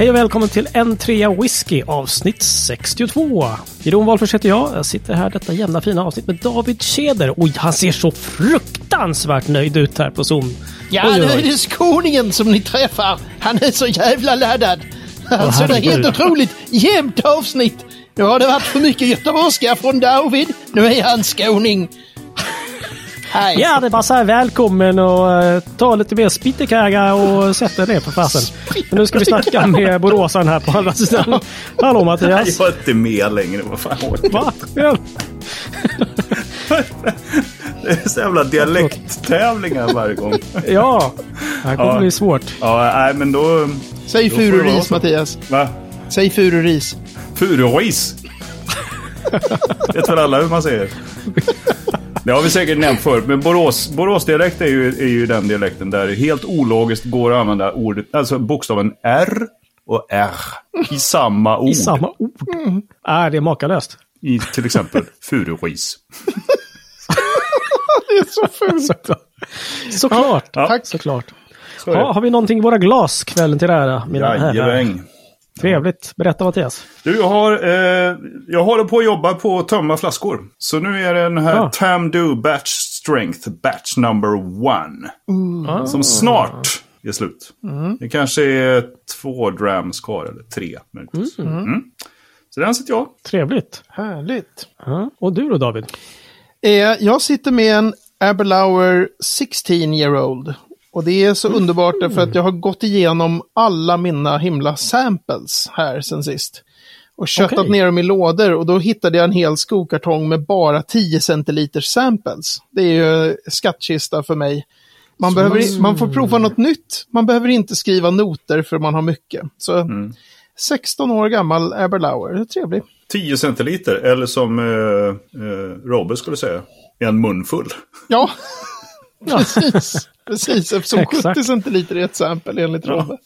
Hej och välkommen till en trea whisky avsnitt 62. Jeroen Wahlfors heter jag. Jag sitter här detta jämna fina avsnitt med David Keder. Oj, han ser så fruktansvärt nöjd ut här på Zoom. Ja, Oj, oj, nu är det skåningen som ni träffar. Han är så jävla laddad. Alltså det är helt otroligt jämnt avsnitt. Nu har det varit för mycket göteborgska från David. Nu är han skåning. Hej. Ja, det är bara så här välkommen och uh, ta lite mer spittekärga och sätt dig ner för fasen. Men nu ska vi snacka med boråsaren här på andra sidan. Hallå Mattias. Jag är inte med längre. Vad fan? Va? Ja. Det är så jävla dialekttävlingar varje gång. Ja, det här kommer Ja. bli svårt. Ja, nej men då... Säg det fururis så. Mattias. Va? Säg fururis. Fururis. Vet väl alla hur man säger? Det har vi säkert nämnt förut, men Borås, Boråsdialekt är ju, är ju den dialekten där det helt ologiskt går att använda ordet, alltså bokstaven R och R i samma ord. I samma ord. Är det makalöst? I till exempel fururis. Det är så fult. Såklart. Såklart. Ja. Tack. Såklart. Så det. har vi någonting i våra glas kvällen till ära, mina herrar? Trevligt. Berätta Mattias. Du, jag, har, eh, jag håller på att jobba på att tömma flaskor. Så nu är det den här Ja. Tamdo Batch Strength, batch number one. Ah. Som snart är slut. Det kanske är två drams kvar, eller tre möjligtvis. Mm. Så den sitter jag. Trevligt. Härligt. Och du då David? Eh, jag sitter med en Aberlour 16 year old. Och det är så underbart därför att jag har gått igenom alla mina himla samples här sen sist. Och köttat Okej. ner dem i lådor och då hittade jag en hel skokartong med bara 10 centiliters samples. Det är ju skattkista för mig. Man, behöver, man får prova något nytt. Man behöver inte skriva noter för man har mycket. Så 16 år gammal är trevligt. 10 centiliter, eller som eh, eh, Robbe skulle säga, en munfull. Ja, precis. precis, eftersom Exakt. 70 centiliter är ett sample enligt Robbe.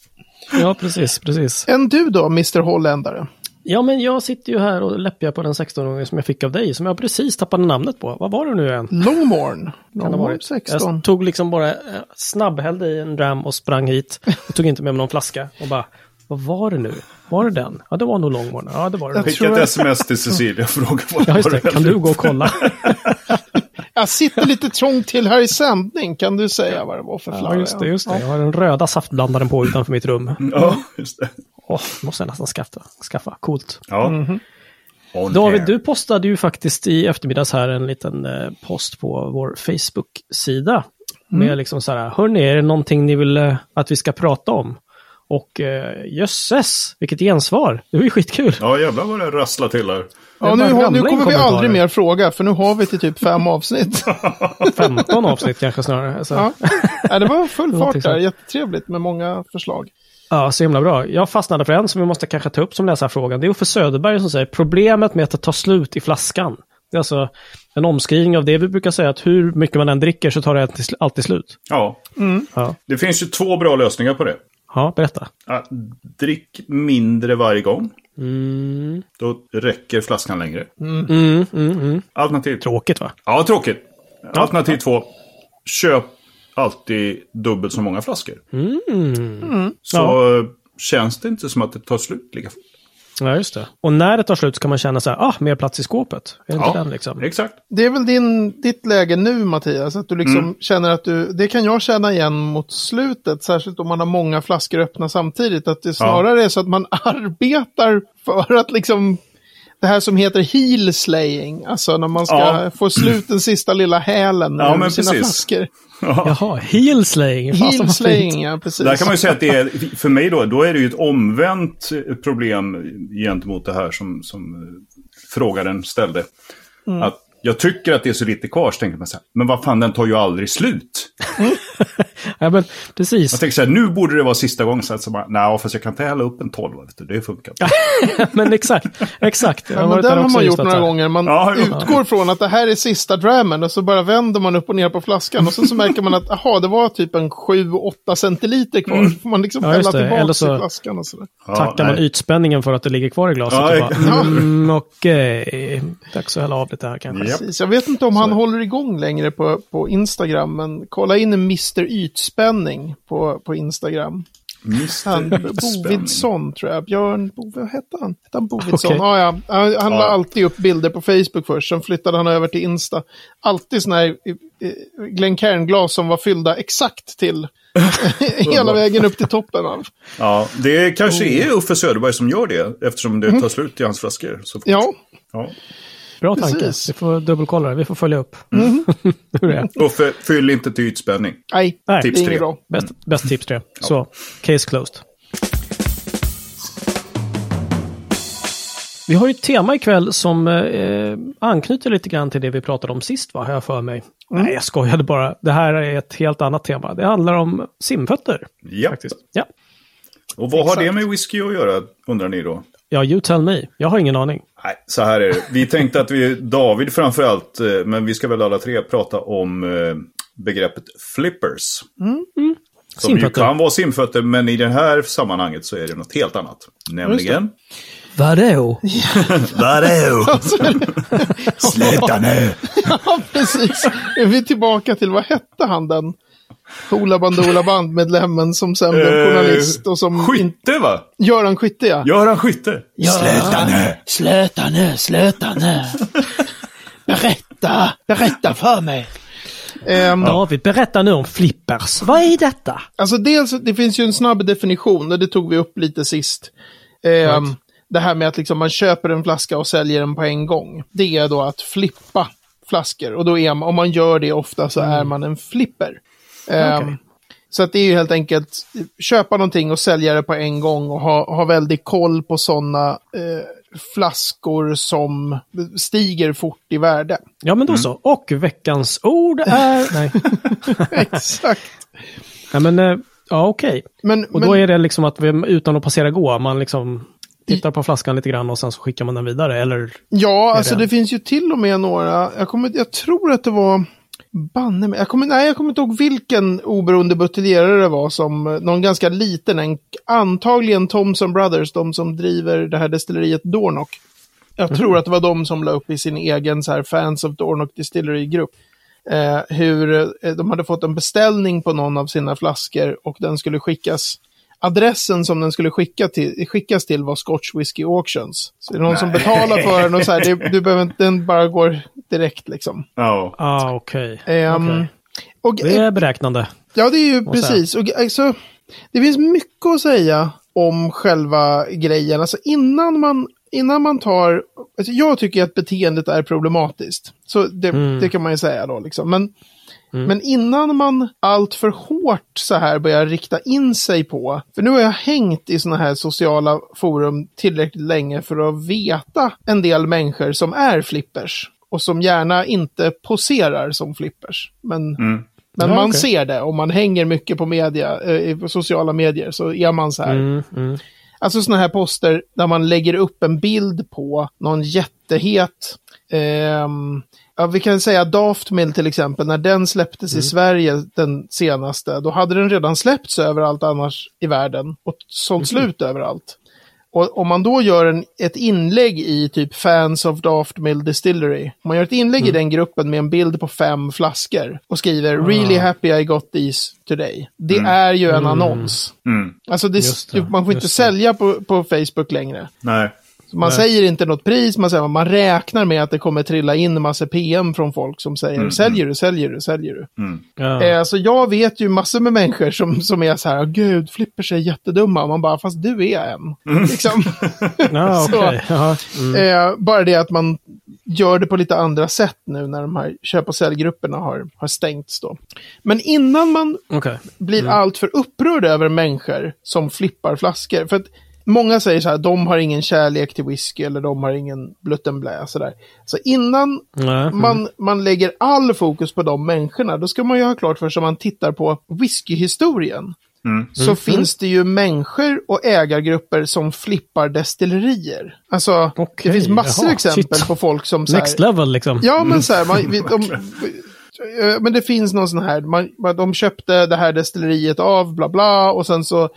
Ja, precis, precis. Än du då, Mr Holländare? Ja, men jag sitter ju här och läppjar på den 16-åringen som jag fick av dig, som jag precis tappade namnet på. Vad var det nu igen? Longmorn. Longmorn varit? 16. Jag tog liksom bara, eh, snabbhällde i en dram och sprang hit. Och tog inte med mig någon flaska. Och bara, vad var det nu? Var det den? Ja, det var nog Longmorn. Ja, det var det. Jag Skicka ett sms till Cecilia och fråga vad Ja, just det. var Kan du gå och kolla? Jag sitter lite trångt till här i sändning. Kan du säga vad det var för Ja, flagga? just det, just det. Jag har den röda saftblandaren på utanför mitt rum. Ja, just det. Åh, måste jag nästan skaffa. skaffa. Coolt. Ja. Mhm. On David, du postade ju faktiskt i eftermiddags här en liten eh, post på vår Facebook-sida. Med liksom så här, hörni, är det någonting ni vill eh, att vi ska prata om? Och eh, jösses, vilket gensvar! Det var ju skitkul! Ja, jävlar vad det rasslar till här. Ja, Det nu, har, nu kommer vi aldrig mer fråga, för nu har vi till typ fem avsnitt. 15 avsnitt kanske snarare. Så. Ja. Ja. Ja, det var full fart Någonting där. Jättetrevligt med många förslag. så himla bra. Jag fastnade för en som vi måste kanske ta upp som läsarfrågan. Det är Uffe Söderberg som säger problemet med att det tar slut i flaskan. Det är alltså en omskrivning av det vi brukar säga att hur mycket man än dricker så tar det alltid, slut. Ja, Ja, det finns ju två bra lösningar på det. Ja berätta. Ja, drick mindre varje gång. Mm. Då räcker flaskan längre. Mm, mm, mm. Alternativ Tråkigt va? Ja, tråkigt. Alternativ två. Köp alltid dubbelt så många flaskor. Så Ja. känns det inte som att det tar slut lika fort. Ja, just det. Och när det tar slut så kan man känna så här, ah, mer plats i skåpet. Är det inte den liksom? exakt. Det är väl din, ditt läge nu Mattias, att du liksom känner att du, det kan jag känna igen mot slutet, särskilt om man har många flaskor öppna samtidigt, att det snarare är så att man arbetar för att liksom, det här som heter heel slaying, alltså när man ska Ja. få slut den sista lilla hälen Ja, men sina precis. flaskor. Jaha, heel slaying. Heel slaying, ja precis. Där kan man ju säga att det är, för mig då, då är det ju ett omvänt problem gentemot det här som, som eh, frågaren ställde. Att jag tycker att det är så lite kvar, så tänker man så här, men vad fan, den tar ju aldrig slut. Ja, men precis. Jag tänker så här, nu borde det vara sista gången, så att så bara, nej, fast jag kan inte hälla upp en 12, vet du, det funkar inte. men exakt, exakt. Ja, men den har man gjort några gånger. Man Ja, ja. utgår från att det här är sista drammen och så bara vänder man upp och ner på flaskan och sen så märker man att aha, det var typ en 7-8 centiliter kvar. Så får man liksom Ja, hälla tillbaka Eller så- i flaskan och sådär. Ja, Tackar man nej. ytspänningen för att det ligger kvar i glaset. Ja, och bara, mm, Okej, dags att hälla av lite här kanske. Precis. Jag vet inte om han håller igång längre på, på Instagram, men kolla in Mr Ytspänning på, på Instagram. Han. Bovidsson tror jag. Björn, Bo, vad hette han? Hette han Bovidsson? Okej. Ja, ja. Han, han la Ja. alltid upp bilder på Facebook först, sen flyttade han över till Insta. Alltid sådana här eh, Glencairn-glas som var fyllda exakt till hela vägen upp till toppen av. Ja, det kanske är Uffe Söderberg som gör det eftersom det tar slut i hans flaskor. Så fort. Ja, Ja. Bra tanke. Precis. Vi får dubbelkolla det. Vi får följa upp. Hur det är. Uffe, fyll inte till ytspänning. nej, Nej. det är Tips inget tre. bra. Bäst, bäst tips tre. Så, case closed. Vi har ju ett tema ikväll som eh, anknyter lite grann till det vi pratade om sist, va? Har jag för mig. Nej, jag skojade bara. Det här är ett helt annat tema. Det handlar om simfötter. Ja. Faktiskt. Ja, Och vad har Exakt. det med whisky att göra, undrar ni då? Ja you tell me. Jag har ingen aning. Nej, så här är det. Vi tänkte att vi, David framförallt, eh, men vi ska väl alla tre prata om eh, begreppet flippers. Som ju kan vara simfötter, men i det här sammanhanget så är det något helt annat. Nämligen... Vadå? Vadå? Sluta nu! Ja, precis. Är vi tillbaka till, vad hette han den? Hoola Bandoola Band-medlemmen som sen blev Eh, journalist och som... Skytte va? Göran Skytte, ja. Göran Skytte. Sluta nu! Sluta nu, sluta nu. Berätta, berätta för mig. Ehm, David, berätta nu om flippers. Vad är detta? Alltså dels, det finns ju en snabb definition och det tog vi upp lite sist. Ehm, Det här med att liksom man köper en flaska och säljer den på en gång. Det är då att flippa flaskor. Och då är man, om man gör det ofta så är man en flipper. Ehm, Okej. Så att det är ju helt enkelt köpa någonting och sälja det på en gång och ha, ha väldigt koll på sådana eh, flaskor som stiger fort i värde. Ja, men då så. Och veckans ord är... Nej. Exakt. Ja, men... eh, Ja, okej. Men, Och men, då är det liksom att vi, utan att passera gå, man liksom tittar på flaskan lite grann och sen så skickar man den vidare, eller? Ja, alltså det- det finns ju till och med några, jag, kommer, jag tror att det var, banne mig, jag kommer, nej jag kommer inte ihåg vilken oberoende buteljerare det var som, eh, någon ganska liten, en, antagligen Thomson Brothers, de som driver det här destilleriet Dornock. Jag Mhm. tror att det var de som la upp i sin egen så här Fans of Dornock Distillery-grupp. Eh, hur eh, de hade fått en beställning på någon av sina flaskor och den skulle skickas Adressen som den skulle skicka till, skickas till var Scotch Whisky Auctions. Så det är någon som betalar för den och så här, det, du behöver inte, den bara går direkt liksom. Ja. Ah, okej. Ehm, Okej. och, Det är beräknande. Ja, det är ju precis. Och, alltså, det finns mycket att säga om själva grejen. Alltså innan man, innan man tar... Alltså, jag tycker att beteendet är problematiskt. Så det, Mm. det kan man ju säga då. Liksom. Men, men innan man allt för hårt så här börjar rikta in sig på... För nu har jag hängt i sådana här sociala forum tillräckligt länge för att veta en del människor som är flippers. Och som gärna inte poserar som flippers. Men Mm. men Ja, man okej. ser det om man hänger mycket på media, eh, på sociala medier så är man så här. Mm, mm. Alltså sådana här poster där man lägger upp en bild på någon jättehet. ehm, ja, vi kan säga Daftmill till exempel, när den släpptes i Sverige den senaste, då hade den redan släppts överallt annars i världen och sålt slut överallt. Och om man då gör en, ett inlägg i typ Fans of Daft Mill Distillery. Om man gör ett inlägg i den gruppen med en bild på fem flaskor och skriver “Really happy I got these today”. Det är ju en annons. Mm. Alltså det, det, man får inte det. sälja på, på Facebook längre. Nej. Man Nej. säger inte något pris, man, säger, man räknar med att det kommer trilla in en massa PM från folk som säger “Säljer du, säljer du, säljer du?” Ja. Eh, så jag vet ju massor med människor som, som är så här, "Åh, gud, flipper sig jättedumma. Man bara, fast du är en. Liksom. ja, så- okej. Jaha. Mm. eh, bara det att man gör det på lite andra sätt nu när de här köp och säljgrupperna har, har stängts då. Men innan man Okej. blir alltför upprörd över människor som flippar flaskor. För att många säger så här, de har ingen kärlek till whisky eller de har ingen bluttenblä. Så, där. så innan. Mm. man, man lägger all fokus på de människorna, då ska man ju ha klart för sig om man tittar på whiskyhistorien. Mm. Så finns det ju människor och ägargrupper som flippar destillerier. Alltså, Okej, det finns massor jaha, exempel shit. på folk som så här, Next level liksom. Ja, men så här, man, vi, de, eh, men det finns någon sån här, man- de köpte det här destilleriet av, bla bla, och sen så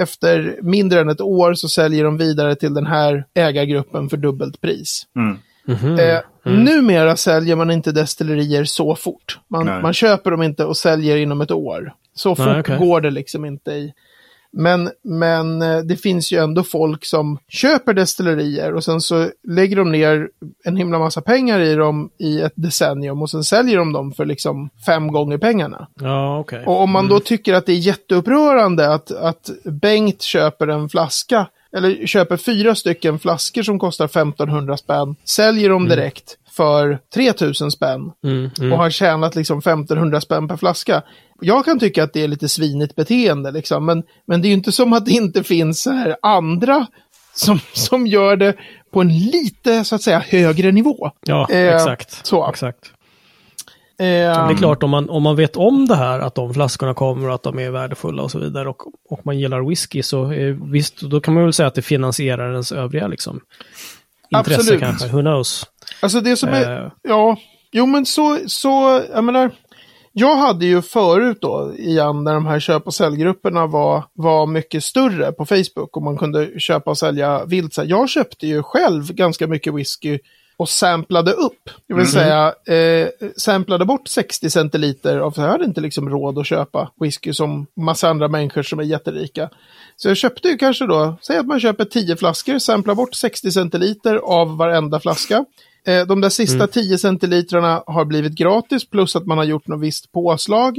efter mindre än ett år så säljer de vidare till den här ägargruppen för dubbelt pris. Mm. Mhm. Eh, Numera säljer man inte destillerier så fort. Man, Nej. man köper dem inte och säljer inom ett år. Så fort okej. går det liksom inte i. Men, men eh, det finns ju ändå folk som köper destillerier och sen så lägger de ner en himla massa pengar i dem i ett decennium och sen säljer de dem för liksom fem gånger pengarna. Ja, okej. Och om man då tycker att det är jätteupprörande att, att Bengt köper en flaska, eller köper fyra stycken flaskor som kostar 1500 spänn, säljer dem direkt för 3000 spänn Mm, mm. och har tjänat liksom 1500 spänn per flaska. Jag kan tycka att det är lite svinigt beteende, liksom, men, men det är ju inte som att det inte finns så här andra som, som gör det på en lite, så att säga, högre nivå. Ja, Eh, exakt. så. exakt. Eh, Det är klart, om man, om man vet om det här, att de flaskorna kommer och att de är värdefulla och så vidare, och, och man gillar whisky, så eh, visst, då kan man väl säga att det finansierar ens övriga liksom, intresse Absolut. kanske. Who knows? Alltså det som är, Eh. ja, jo men så, så, jag menar, jag hade ju förut då, igen, när de här köp och säljgrupperna var, var mycket större på Facebook och man kunde köpa och sälja vilt. Så Jag köpte ju själv ganska mycket whisky och samplade upp. Det vill säga, eh, samplade bort 60 centiliter av, för jag hade inte liksom råd att köpa whisky som massa andra människor som är jätterika. Så jag köpte ju kanske då, säg att man köper 10 flaskor, samplar bort 60 centiliter av varenda flaska. Eh, de där sista 10 centilitrarna har blivit gratis plus att man har gjort något visst påslag.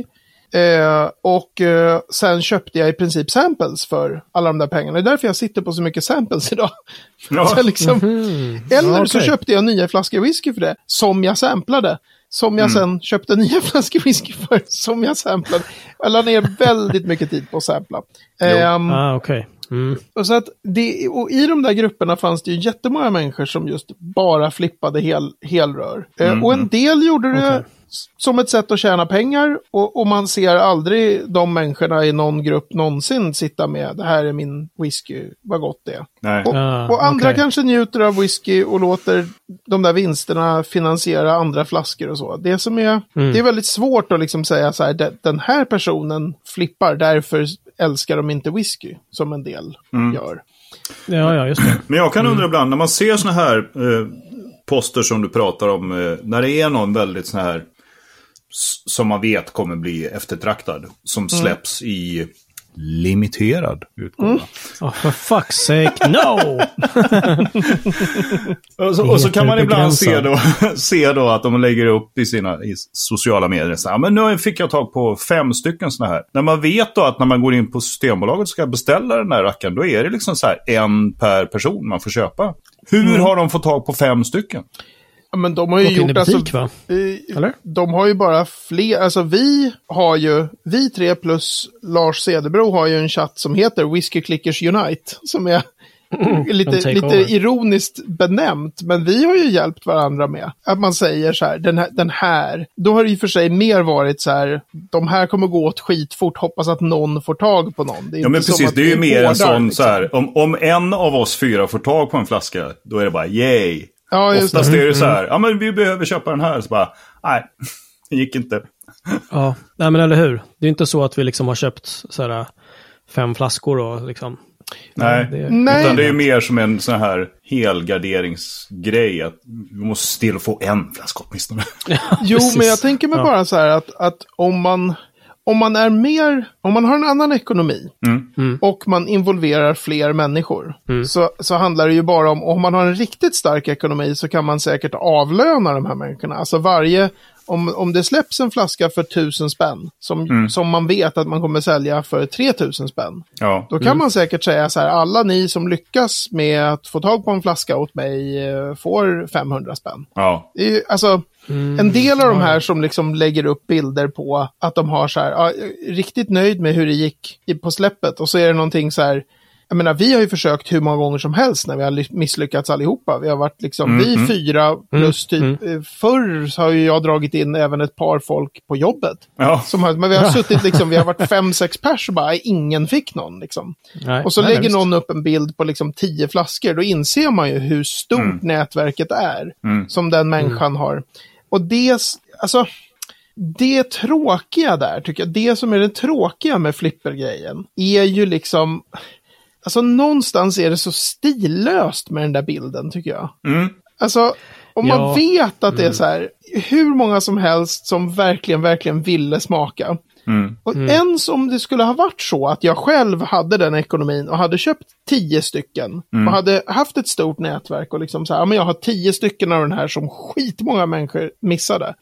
Eh, och eh, sen köpte jag i princip samples för alla de där pengarna. Det är därför jag sitter på så mycket samples idag. Ja. Liksom, Eller Ja, så köpte jag nya flaskor whisky för det, som jag samplade. Som jag sen köpte nya flaskor whisky för, som jag samplade. Jag la ner väldigt mycket tid på att sampla. Ehm, Ah, okej. Mm. och, så att det, och I de där grupperna fanns det ju jättemånga människor som just bara flippade hel, helrör. Eh, Och en del gjorde det s- som ett sätt att tjäna pengar. Och, och man ser aldrig de människorna i någon grupp någonsin sitta med det här är min whisky, vad gott det är. Nej. Och, Ah, och andra okej. kanske njuter av whisky och låter de där vinsterna finansiera andra flaskor och så. Det som är, Mm. det är väldigt svårt att liksom säga så här, "Den- den här personen flippar, därför älskar de inte whisky, som en del gör. Ja, ja, just det. Men jag kan undra ibland, när man ser såna här eh, poster som du pratar om, eh, när det är någon väldigt sån här som man vet kommer bli eftertraktad, som släpps i limiterad utgåva. Oh, for fuck's sake, no! Och så, och så kan man ibland se då, se då att de lägger upp i sina i sociala medier. Så här, men nu fick jag tag på fem stycken sådana här. När man vet då att när man går in på Systembolaget och ska beställa den här rackaren, då är det liksom så här en per person man får köpa. Hur har de fått tag på fem stycken? Ja, men de har ju gjort butik, alltså, va? Eller? De har ju bara fler, alltså vi har ju, vi tre plus Lars Cederbro har ju en chatt som heter Whiskey Clickers Unite. Som är lite, take lite over. ironiskt benämnt, men vi har ju hjälpt varandra med. Att man säger så här, den här, den här. Då har det i och för sig mer varit så här, de här kommer gå åt skitfort, hoppas att någon får tag på någon. Det är Ja men precis, det är ju mer en sån liksom. så här, om, om en av oss fyra får tag på en flaska, då är det bara yay. Ja, just Oftast det. är det så här, ja men vi behöver köpa den här, så bara, nej, det gick inte. Ja, nej men eller hur. Det är inte så att vi liksom har köpt så här, fem flaskor och liksom... Nej. Det, Nej. Utan det är ju mer som en sån här helgarderingsgrej. Att vi måste still få en flaska åtminstone. Jo, Precis. men jag tänker mig Ja. bara så här att, att om man om man är mer, om man har en annan ekonomi Mm. och man involverar fler människor så, så handlar det ju bara om, om man har en riktigt stark ekonomi så kan man säkert avlöna de här människorna. Alltså varje, om, om det släpps en flaska för tusen spänn som, som man vet att man kommer sälja för 3000 spänn. Ja. Då kan man säkert säga så här, alla ni som lyckas med att få tag på en flaska åt mig eh, får 500 spänn. Ja. Det är ju, alltså, en del av de här som liksom lägger upp bilder på att de har så här, ja, riktigt nöjd med hur det gick på släppet och så är det någonting så här, jag menar vi har ju försökt hur många gånger som helst när vi har ly- misslyckats allihopa. Vi har varit liksom, vi fyra plus typ, eh, förr så har ju jag dragit in även ett par folk på jobbet. Ja. Som men vi har suttit liksom, vi har varit fem, sex pers och bara ingen fick någon liksom. nej, Och så nej, lägger någon upp en bild på liksom tio flaskor. Då inser man ju hur stort Mm. nätverket är som den människan har. Och det, alltså, det tråkiga där, tycker jag, det som är det tråkiga med flippergrejen, är ju liksom, alltså någonstans är det så stillöst med den där bilden, tycker jag. Mm. Alltså, om man Ja. vet att det är så här, hur många som helst som verkligen, verkligen ville smaka. Och ens om det skulle ha varit så att jag själv hade den ekonomin och hade köpt tio stycken och hade haft ett stort nätverk och liksom så här, ja, men jag har tio stycken av den här som skitmånga människor missade.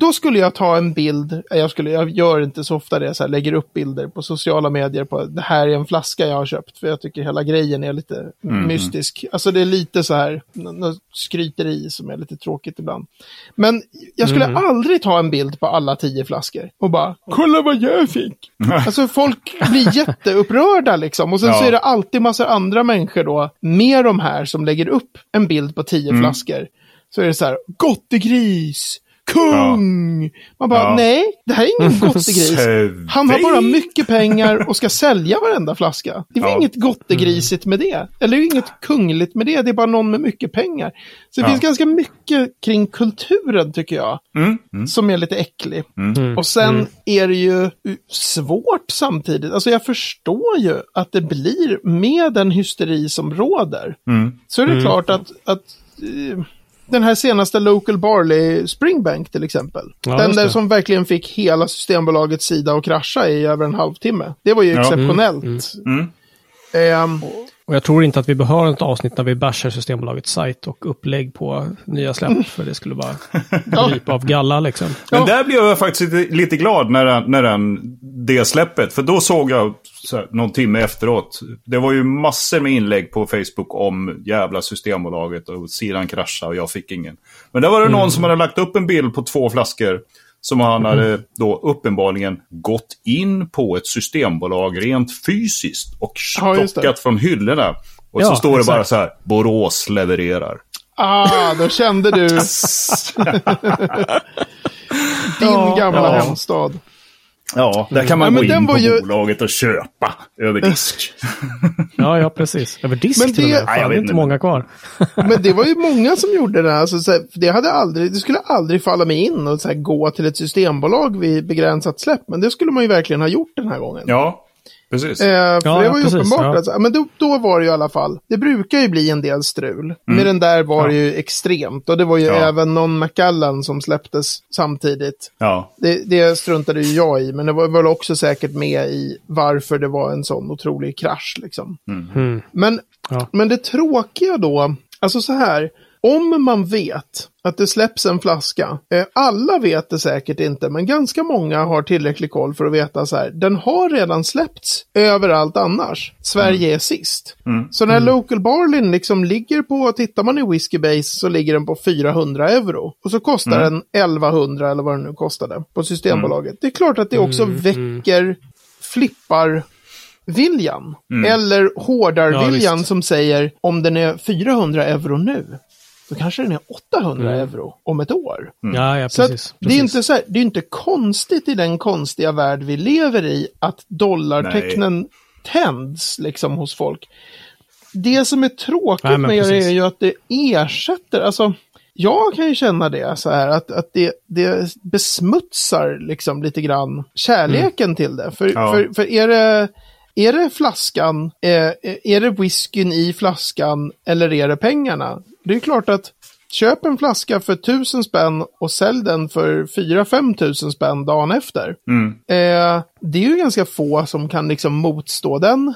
Då skulle jag ta en bild, jag, skulle, jag gör inte så ofta det, så här, lägger upp bilder på sociala medier på det här är en flaska jag har köpt, för jag tycker hela grejen är lite mystisk. Alltså det är lite så här, nå- något skryteri som är lite tråkigt ibland. Men jag skulle aldrig ta en bild på alla tio flaskor och bara, kolla vad jag fick. alltså folk blir jätteupprörda liksom. Och sen så Ja. är det alltid massa andra människor då, med de här som lägger upp en bild på tio Mm. flaskor. Så är det så här, gottegris, kung. Man bara, Ja. nej, det här är ingen gottegris. Han har bara mycket pengar och ska sälja varenda flaska. Det är Ja. inget gottegrisigt med det. Eller inget kungligt med det. Det är bara någon med mycket pengar. Så det Ja. finns ganska mycket kring kulturen tycker jag. Mm. Mm. Som är lite äcklig. Mm. Och sen är det ju svårt samtidigt. Alltså jag förstår ju att det blir med den hysteri som råder. Mm. Så är det klart att, att eh, den här senaste Local Barley Springbank till exempel. Ja, den där som verkligen fick hela Systembolagets sida att krascha i över en halvtimme. Det var ju Ja. exceptionellt. Mm. Ehm, Och jag tror inte att vi behöver ett avsnitt när vi bashar Systembolagets sajt och upplägg på nya släpp. För det skulle bara gripa av galla liksom. Men där blev jag faktiskt lite, lite glad när, den, när den, det släppet. För då såg jag så här, någon timme efteråt. Det var ju massor med inlägg på Facebook om jävla Systembolaget och sidan kraschade och jag fick ingen. Men där var det någon som hade lagt upp en bild på två flaskor. Som han hade då uppenbarligen gått in på ett systembolag rent fysiskt och Ja, det. stockat från hyllorna. Och Ja, så står det exakt. bara så här, Borås levererar. ah, då kände du din Ja, gamla ja. hemstad. Ja, där kan man men gå den in på var ju- bolaget och köpa över disk. Ja, ja precis. Över disk Men till och det- med. Nej, jag det vet inte många kvar. Men det var ju många som gjorde det. Alltså, så här, det, hade aldrig, det skulle aldrig falla mig in här, gå till ett systembolag vid begränsat släpp. Men det skulle man ju verkligen ha gjort den här gången. Ja, precis. Eh, för Ja, det ja, var ju precis, uppenbart. ja. Alltså, men då, då var det ju i alla fall. Det brukar ju bli en del strul. Med den där var det ju extremt. Och det var ju Mm. Ja. även någon McAllen som släpptes samtidigt. Ja. Det, det struntade ju jag i. Men det var väl också säkert med i varför det var en sån otrolig krasch. Liksom. Mm. Men, Ja. men det tråkiga då, alltså så här, om man vet att det släpps en flaska, eh, alla vet det säkert inte, men ganska många har tillräcklig koll för att veta så här, den har redan släppts överallt annars. Sverige är sist. Så när Local Barlin liksom ligger på, tittar man i Whiskey Base så ligger den på 400 euro. Och så kostar den 1100 eller vad den nu kostade på Systembolaget. Det är klart att det också väcker flippar viljan. Eller hårdarviljan Ja, som säger om den är 400 euro nu, då kanske den är 800 euro om ett år. Ja, ja, Så att precis. det är inte så här, det är inte konstigt i den konstiga värld vi lever i att dollartecknen tänds liksom hos folk. Det som är tråkigt Nej, med det är ju att det ersätter, alltså jag kan ju känna det så här att, att det, det besmutsar liksom lite grann kärleken till det. För, Ja. för, för är det är det flaskan, eh, är det whiskyn i flaskan eller är det pengarna? Det är klart att köp en flaska för tusen spänn och sälj den för 4-5 tusen spänn dagen efter. Mm. Eh, det är ju ganska få som kan liksom motstå den eh,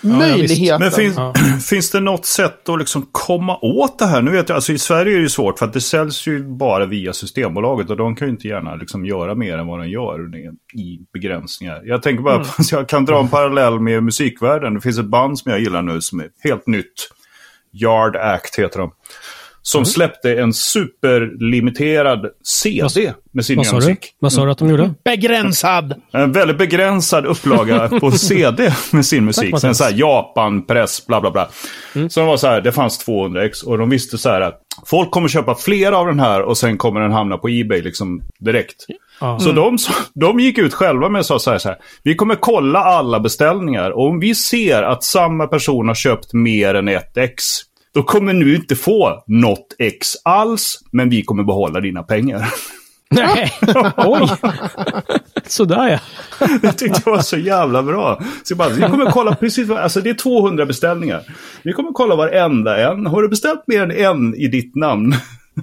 ja, möjligheten. Men finns, Ja. finns det något sätt att liksom komma åt det här? Nu vet jag, alltså i Sverige är det svårt för att det säljs ju bara via Systembolaget och de kan ju inte gärna liksom göra mer än vad de gör i begränsningar. Jag tänker bara på, så jag kan dra en parallell med musikvärlden. Det finns ett band som jag gillar nu som är helt nytt. Yard Act heter de. Som släppte en superlimiterad CD med sin Vad nya sa du? musik. Vad sa du att de gjorde? Begränsad! En väldigt begränsad upplaga på CD med sin musik. Sen så här Japan-press, bla bla bla. Så det var så här, det fanns 200 ex och de visste så här att folk kommer köpa fler av den här och sen kommer den hamna på Ebay liksom direkt. Ja. Så de, de gick ut själva med och sa så här, så här, vi kommer kolla alla beställningar och om vi ser att samma person har köpt mer än ett ex, då kommer du inte få något ex alls, men vi kommer behålla dina pengar. Nej, oj. Sådär ja. Jag tyckte det var så jävla bra. Så jag bara, vi kommer kolla precis, alltså det är 200 beställningar. Vi kommer kolla varenda en. Har du beställt mer än en i ditt namn?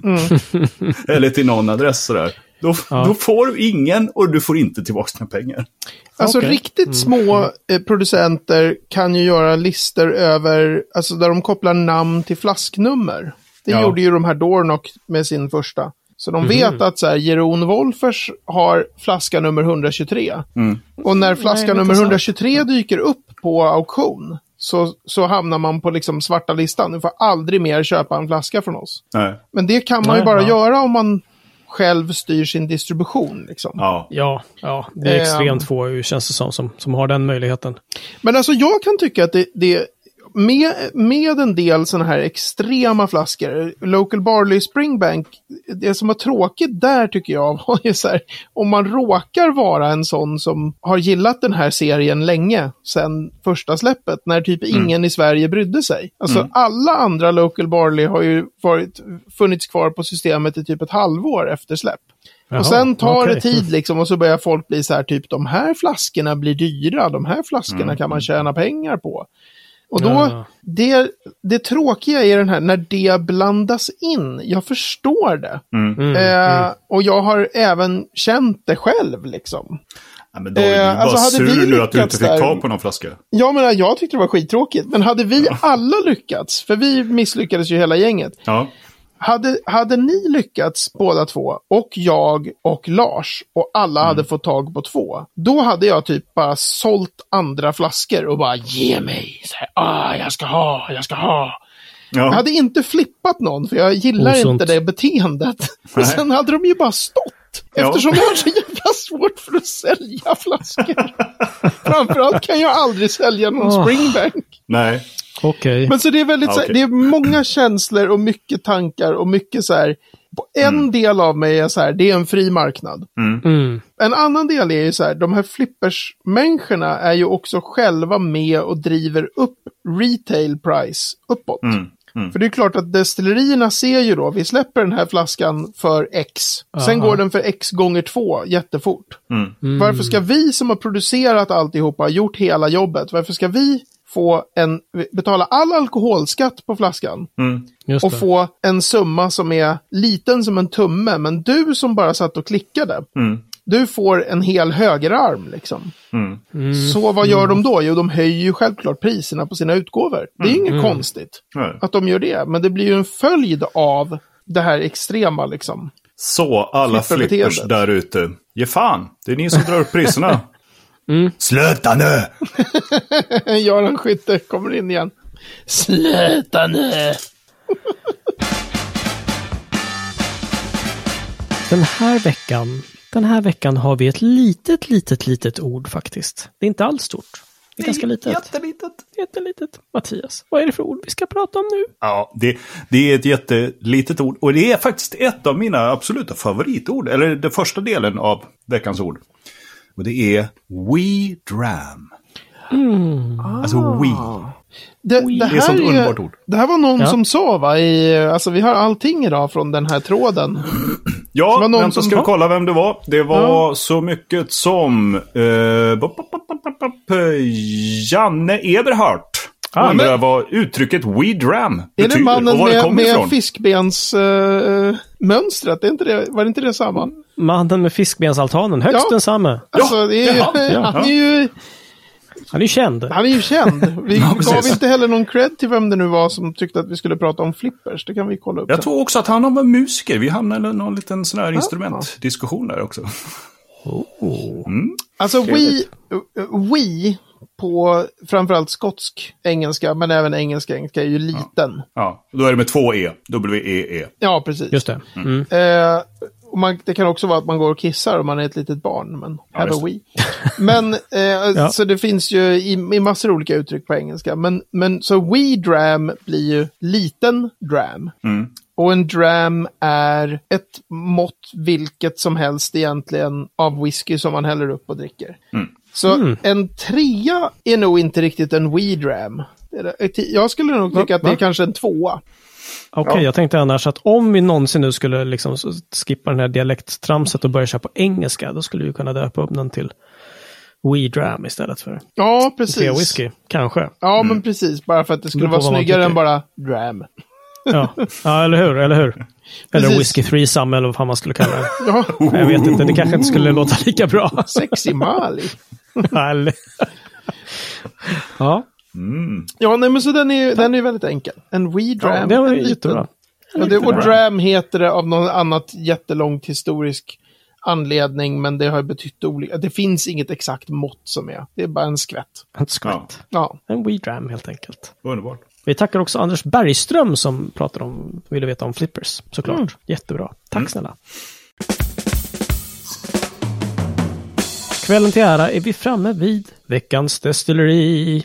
Eller till någon adress sådär. Då, Ja. då får du ingen och du får inte tillbaka dina pengar. Alltså Okej. riktigt små eh, producenter kan ju göra listor över, alltså där de kopplar namn till flasknummer. Det Ja. gjorde ju de här Dornock med sin första. Så de vet att så här, Jeroen Wolfers har flaska nummer 123. Och när flaska Nej, nummer inte sant. 123 dyker upp på auktion så, så hamnar man på liksom svarta listan. Du får aldrig mer köpa en flaska från oss. Nej. Men det kan man ju Nej, bara ja. göra om man själv styr sin distribution. Liksom. Ja. Ja, ja, det är Ehm. extremt få känns det som, som, som har den möjligheten. Men alltså jag kan tycka att det, det med, med en del sådana här extrema flaskor, Local Barley Springbank, det som var tråkigt där tycker jag var ju så här, om man råkar vara en sån som har gillat den här serien länge, sedan första släppet, när typ ingen i Sverige brydde sig. Alltså alla andra Local Barley har ju varit, funnits kvar på systemet i typ ett halvår efter släpp. Jaha, och sen tar okej. det tid liksom och så börjar folk bli så här typ de här flaskorna blir dyra, de här flaskorna kan man tjäna pengar på. Och då, Ja. det, det tråkiga är den här, när det blandas in, jag förstår det. Mm, eh, Och jag har även känt det själv liksom. Ja, men då är du Eh, bara alltså, hade vi sur nu att du inte fick där- tag på någon flaska. Jag menar, jag tyckte det var skittråkigt, men hade vi alla lyckats, för vi misslyckades ju hela gänget, Ja. Hade, hade ni lyckats båda två, och jag och Lars, och alla hade fått tag på två, då hade jag typ bara sålt andra flaskor och bara ge mig. Så här, ah, jag ska ha, jag ska ha. Jag Ja. hade inte flippat någon, för jag gillar Osunt. inte det beteendet. Och sen hade de ju bara stått. Ja. Eftersom jag har så jävla svårt för att sälja flaskor. Framförallt kan jag aldrig sälja någon Åh. springbank. Nej. Okej. Men så det är väldigt Ja, så här, okej. det är många känslor och mycket tankar och mycket så här. På en Mm. del av mig är så här, det är en fri marknad. Mm. En annan del är ju så här, de här flippersmänniskorna är ju också själva med och driver upp retail price uppåt. Mm. Mm. För det är klart att destillerierna ser ju då, vi släpper den här flaskan för X. Sen Aha. går den för X gånger två jättefort. Mm. Varför ska vi som har producerat alltihopa, gjort hela jobbet, varför ska vi få en, betala all alkoholskatt på flaskan Mm. Just och det. få en summa som är liten som en tumme, men du som bara satt och klickade, Mm. Du får en hel högerarm liksom. Mm. Så vad gör de då? Jo, de höjer ju självklart priserna på sina utgåvor. Det är ju inget konstigt Nej. att de gör det, men det blir ju en följd av det här extrema liksom. Så alla flippers där ute. Ge fan, det är ni som drar upp priserna. Sluta nu! Göran Skytte kommer in igen. Sluta nu! Den här veckan, den här veckan har vi ett litet, litet, litet ord faktiskt. Det är inte alls stort. Det är ganska litet. Jättelitet. Jättelitet. Mattias, vad är det för ord vi ska prata om nu? Ja, det, det är ett jättelitet ord. Och det är faktiskt ett av mina absoluta favoritord. Eller den första delen av veckans ord. Och det är We Dram. Alltså We. Det, Oj. det, Det är ett sånt här underbart ord. det här var någon Ja. som sa va, i, alltså vi har allting idag från den här tråden. Ja, var någon vänta som- ska vi kolla vem det var. Det var Ja. så mycket som eh, bop, bop, bop, bop, bop, Janne Eberhardt. Ah, undrar men- vad uttrycket We Dram Är det betyder mannen och var det med, med fiskbensmönstret? inte det, var det inte det samma? Mannen med fiskbensaltanen, högst Ja. densamme. Alltså, det är, ja. han, är ju, Han är känd. han är ju känd. Vi Ja, gav inte heller någon cred till vem det nu var som tyckte att vi skulle prata om flippers. Det kan vi kolla upp Jag sen. tror också att han var musiker. Vi hamnade i någon liten sån här instrumentdiskussion där också. Alltså, we, we på framförallt skotsk engelska, men även engelska engelska är ju liten. Ja, då är det med två E. W-E-E. Ja, precis. Just det. Mm. Eh, och man, det kan också vara att man går och kissar om man är ett litet barn, men have just a wee. Men, eh, så det finns ju i, i massor olika uttryck på engelska. Men, men så we dram blir ju liten dram. Mm. Och en dram är ett mått vilket som helst egentligen av whisky som man häller upp och dricker. Mm. Så en trea är nog inte riktigt en we dram. Det är det. Jag skulle nog tycka att det är va? kanske en tvåa. Okej, Ja. jag tänkte annars att om vi någonsin nu skulle liksom skippa den här dialekttramset och börja köra på engelska, då skulle vi kunna döpa upp den till We Dram istället för Ja, precis. Whisky. Kanske. Ja, men precis. Bara för att det skulle vara snyggare än bara dram. Ja. ja, eller hur, eller hur. Eller Precis. whisky threesome eller vad fan man skulle kalla det. Ja, Jag vet inte, det kanske inte skulle låta lika bra. sexy Mali. Eller- ja, Ja, nej men så den är, den är väldigt enkel. En wee dram. det var en jättebra. Ja, det, och dram heter det av något annat jättelångt historisk anledning, men det har betytt olika. Det finns inget exakt mått som är. Det är bara en skvätt. En skvätt. Ja, En wee dram helt enkelt. Underbart. Vi tackar också Anders Bergström som pratade om, ville veta om flippers, såklart. Mm. Jättebra. Tack snälla. Kvällen till ära är vi framme vid veckans destilleri.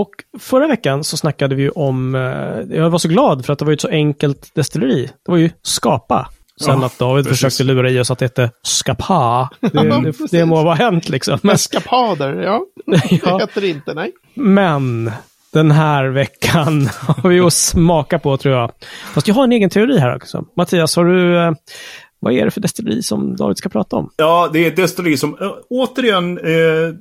Och förra veckan så snackade vi om, eh, jag var så glad för att det var ett så enkelt destilleri. Det var ju Skapa. Sen Ja, att David precis. försökte lura i oss att det hette Skapa. Det, det, det må vara hänt liksom. Men, eskapader, ja. Det ja. heter det inte, nej. Men den här veckan har vi att smaka på tror jag. Fast jag har en egen teori här också. Mattias, har du, eh, vad är det för destilleri som David ska prata om? Ja, det är ett destilleri som äh, återigen eh,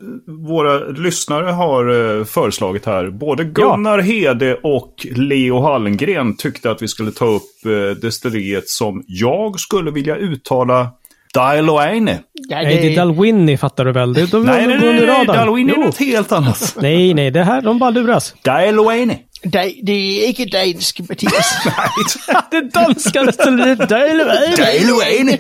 våra lyssnare har eh, föreslagit här. Både Gunnar Hede och Leo Hallengren tyckte att vi skulle ta upp eh, destilleriet som jag skulle vilja uttala Dailoaine. Ja, Nej, det är Dalwhinnie fattar du väl? Det, de, Nej, de nej, nej, nej, radarn. Dalwhinnie är något helt annat. Nej, nej, det här, de bara luras. Dailoaine. Det, det är inte dansk, Mattias. det danska destilleriet Dalwhinnie. Dailoaine.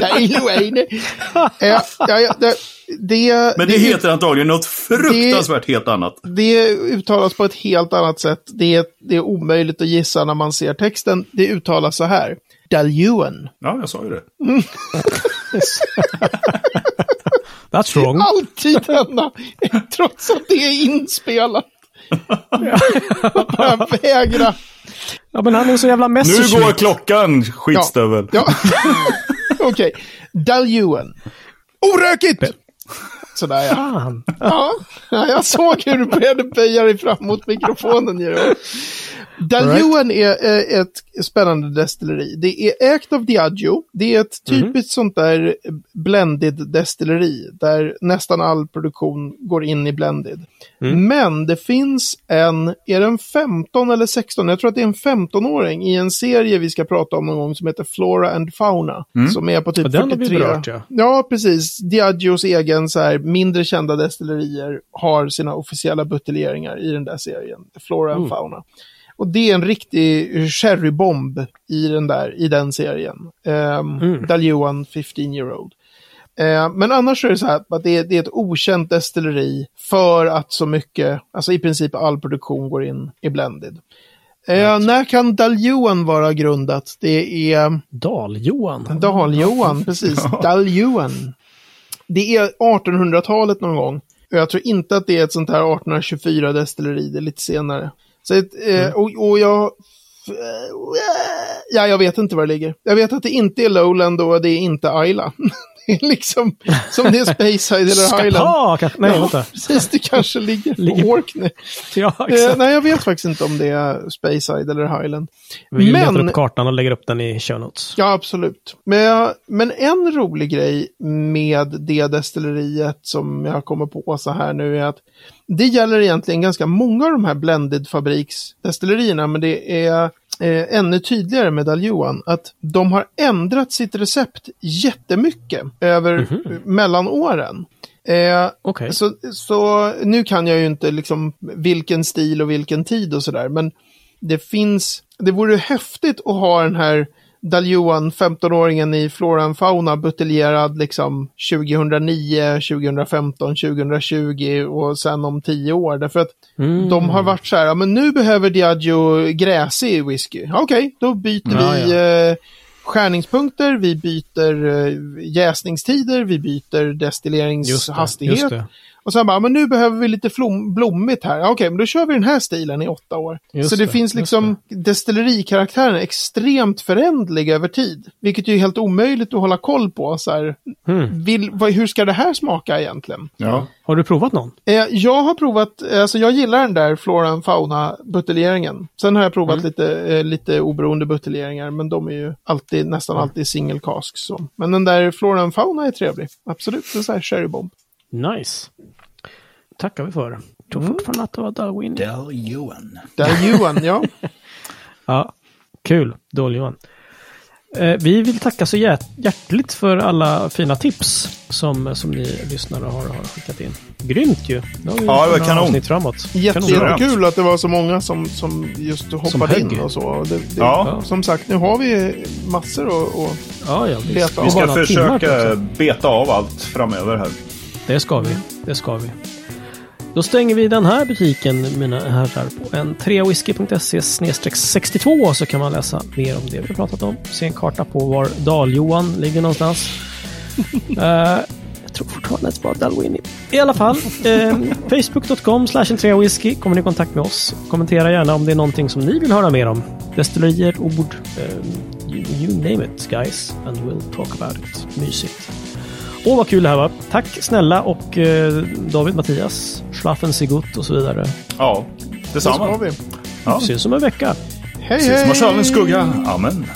Dailuaine. ja, ja, ja, det, det, Men det heter antagligen något fruktansvärt helt annat. Det uttalas på ett helt annat sätt. Det är, det är omöjligt att gissa när man ser texten. Det uttalas så här. Daluan. Ja, jag sa ju det. That's wrong. Alltid denna, trots att det är inspelat. Bara vägra. Ja, men han är så jävla Nu Messerschmitt. går klockan, skitstövel. Ja. Okej. Daluan. Orökigt! Sådär ja. Fan. ja. Ja, jag såg hur du började böja dig fram mot mikrofonen. Georg. Daluan är ett spännande destilleri. Det är ägt av Diageo. Det är ett typiskt sånt där blended destilleri där nästan all produktion går in i blended. Men det finns en, är det en 15 eller 16? Jag tror att det är en 15-åring i en serie vi ska prata om någon gång som heter Flora and Fauna. Som är på typ Ja, den har vi 43. berört, ja. Ja, precis. Diageos egen så här, mindre kända destillerier har sina officiella buteljeringar i den där serien. Flora and Fauna. Och det är en riktig cherrybomb i den där, i den serien. Um, Daljuan 15 year old. Eh, men annars är det så här att det är, det är ett okänt destilleri för att så mycket, alltså i princip all produktion går in i blended. Eh, när kan Daljuan vara grundat? Det är Dal-Johan. Dal-Johan, precis. Dal-Johan. Det är 1800-talet någon gång. Och jag tror inte att det är ett sånt här 1824 destilleri, det är lite senare. Så eh, och, och jag... Ja, jag vet inte var det ligger. Jag vet att det inte är Lowland och det är inte Ayla. liksom som det är Speyside eller Highland. Skapa, kanske? Nej, Ja, vänta. precis. Det kanske ligger på Orkney. Ja, Eh, nej, jag vet faktiskt inte om det är Speyside eller Highland. Vi letar men- upp kartan och lägger upp den i show notes. Ja, absolut. Men, men en rolig grej med det destilleriet som jag kommer på så här nu är att det gäller egentligen ganska många av de här blended fabriksdestillerierna, men det är eh, ännu tydligare med Daljuan att de har ändrat sitt recept jättemycket över mellan åren. Eh, Okej. så, så nu kan jag ju inte liksom vilken stil och vilken tid och sådär, men det finns, det vore häftigt att ha den här Daljuan, 15-åringen i Flora and Fauna, buteljerad liksom 2009, 2015, 2020 och sen om 10 år. Därför att Mm. de har varit så här, ja, men nu behöver Diageo gräsig whisky. Ja, Okej, då byter Ja, vi eh, skärningspunkter, vi byter eh, jäsningstider, vi byter Just det, destilleringshastighet. just det. Och sen bara, men nu behöver vi lite flom, blommigt här. Ja, Okej, men då kör vi den här stilen i åtta år. Just så det, det, finns liksom, destillerikaraktären är extremt förändlig över tid. Vilket är helt omöjligt att hålla koll på. Så här, Mm. vill, vad, hur ska det här smaka egentligen? Ja. Har du provat någon? Eh, jag har provat, eh, alltså jag gillar den där Flora and Fauna buteljeringen. Sen har jag provat Mm. lite, eh, lite oberoende buteljeringar, men de är ju alltid, nästan Mm. alltid single cask. Så. Men den där Flora and Fauna är trevlig. Absolut, en sån här cherrybomb. Nice. tackar vi för. Jag tror Mm. fortfarande att det var Darwin. Del Johan. Där Johan, ja. Ja, kul. Dålig Johan. Eh, vi vill tacka så hjärt hjärtligt för alla fina tips som, som ni lyssnare har, har skickat in. Grymt ju! Ja, det var kanon. framåt. Jättekul att det var så många som, som just hoppade högg. in och så. Det, det, Ja. Som sagt, nu har vi massor och, och Ja, ja. Beta av. Vi ska försöka beta av allt framöver här. Det ska vi. Det ska vi. Då stänger vi den här butiken, mina herrar, på en 3whisky.se 62 så kan man läsa mer om det vi har pratat om. Se en karta på var Dal-Johan ligger någonstans. Eh, jag tror fortfarande att det var Dalwini. I alla fall, eh, facebook.com slash en 3whisky kommer ni i kontakt med oss. Kommentera gärna om det är någonting som ni vill höra mer om. Destillerier, ord, eh, you, you name it guys. And we'll talk about it. Mysigt. Åh, vad kul det här var. Tack snälla och eh, David, Mattias, Schlafen Sigut och så vidare. Ja, detsamma. vi. Ja. Ses om en vecka. Hej, Ses hej! som en skugga. Amen.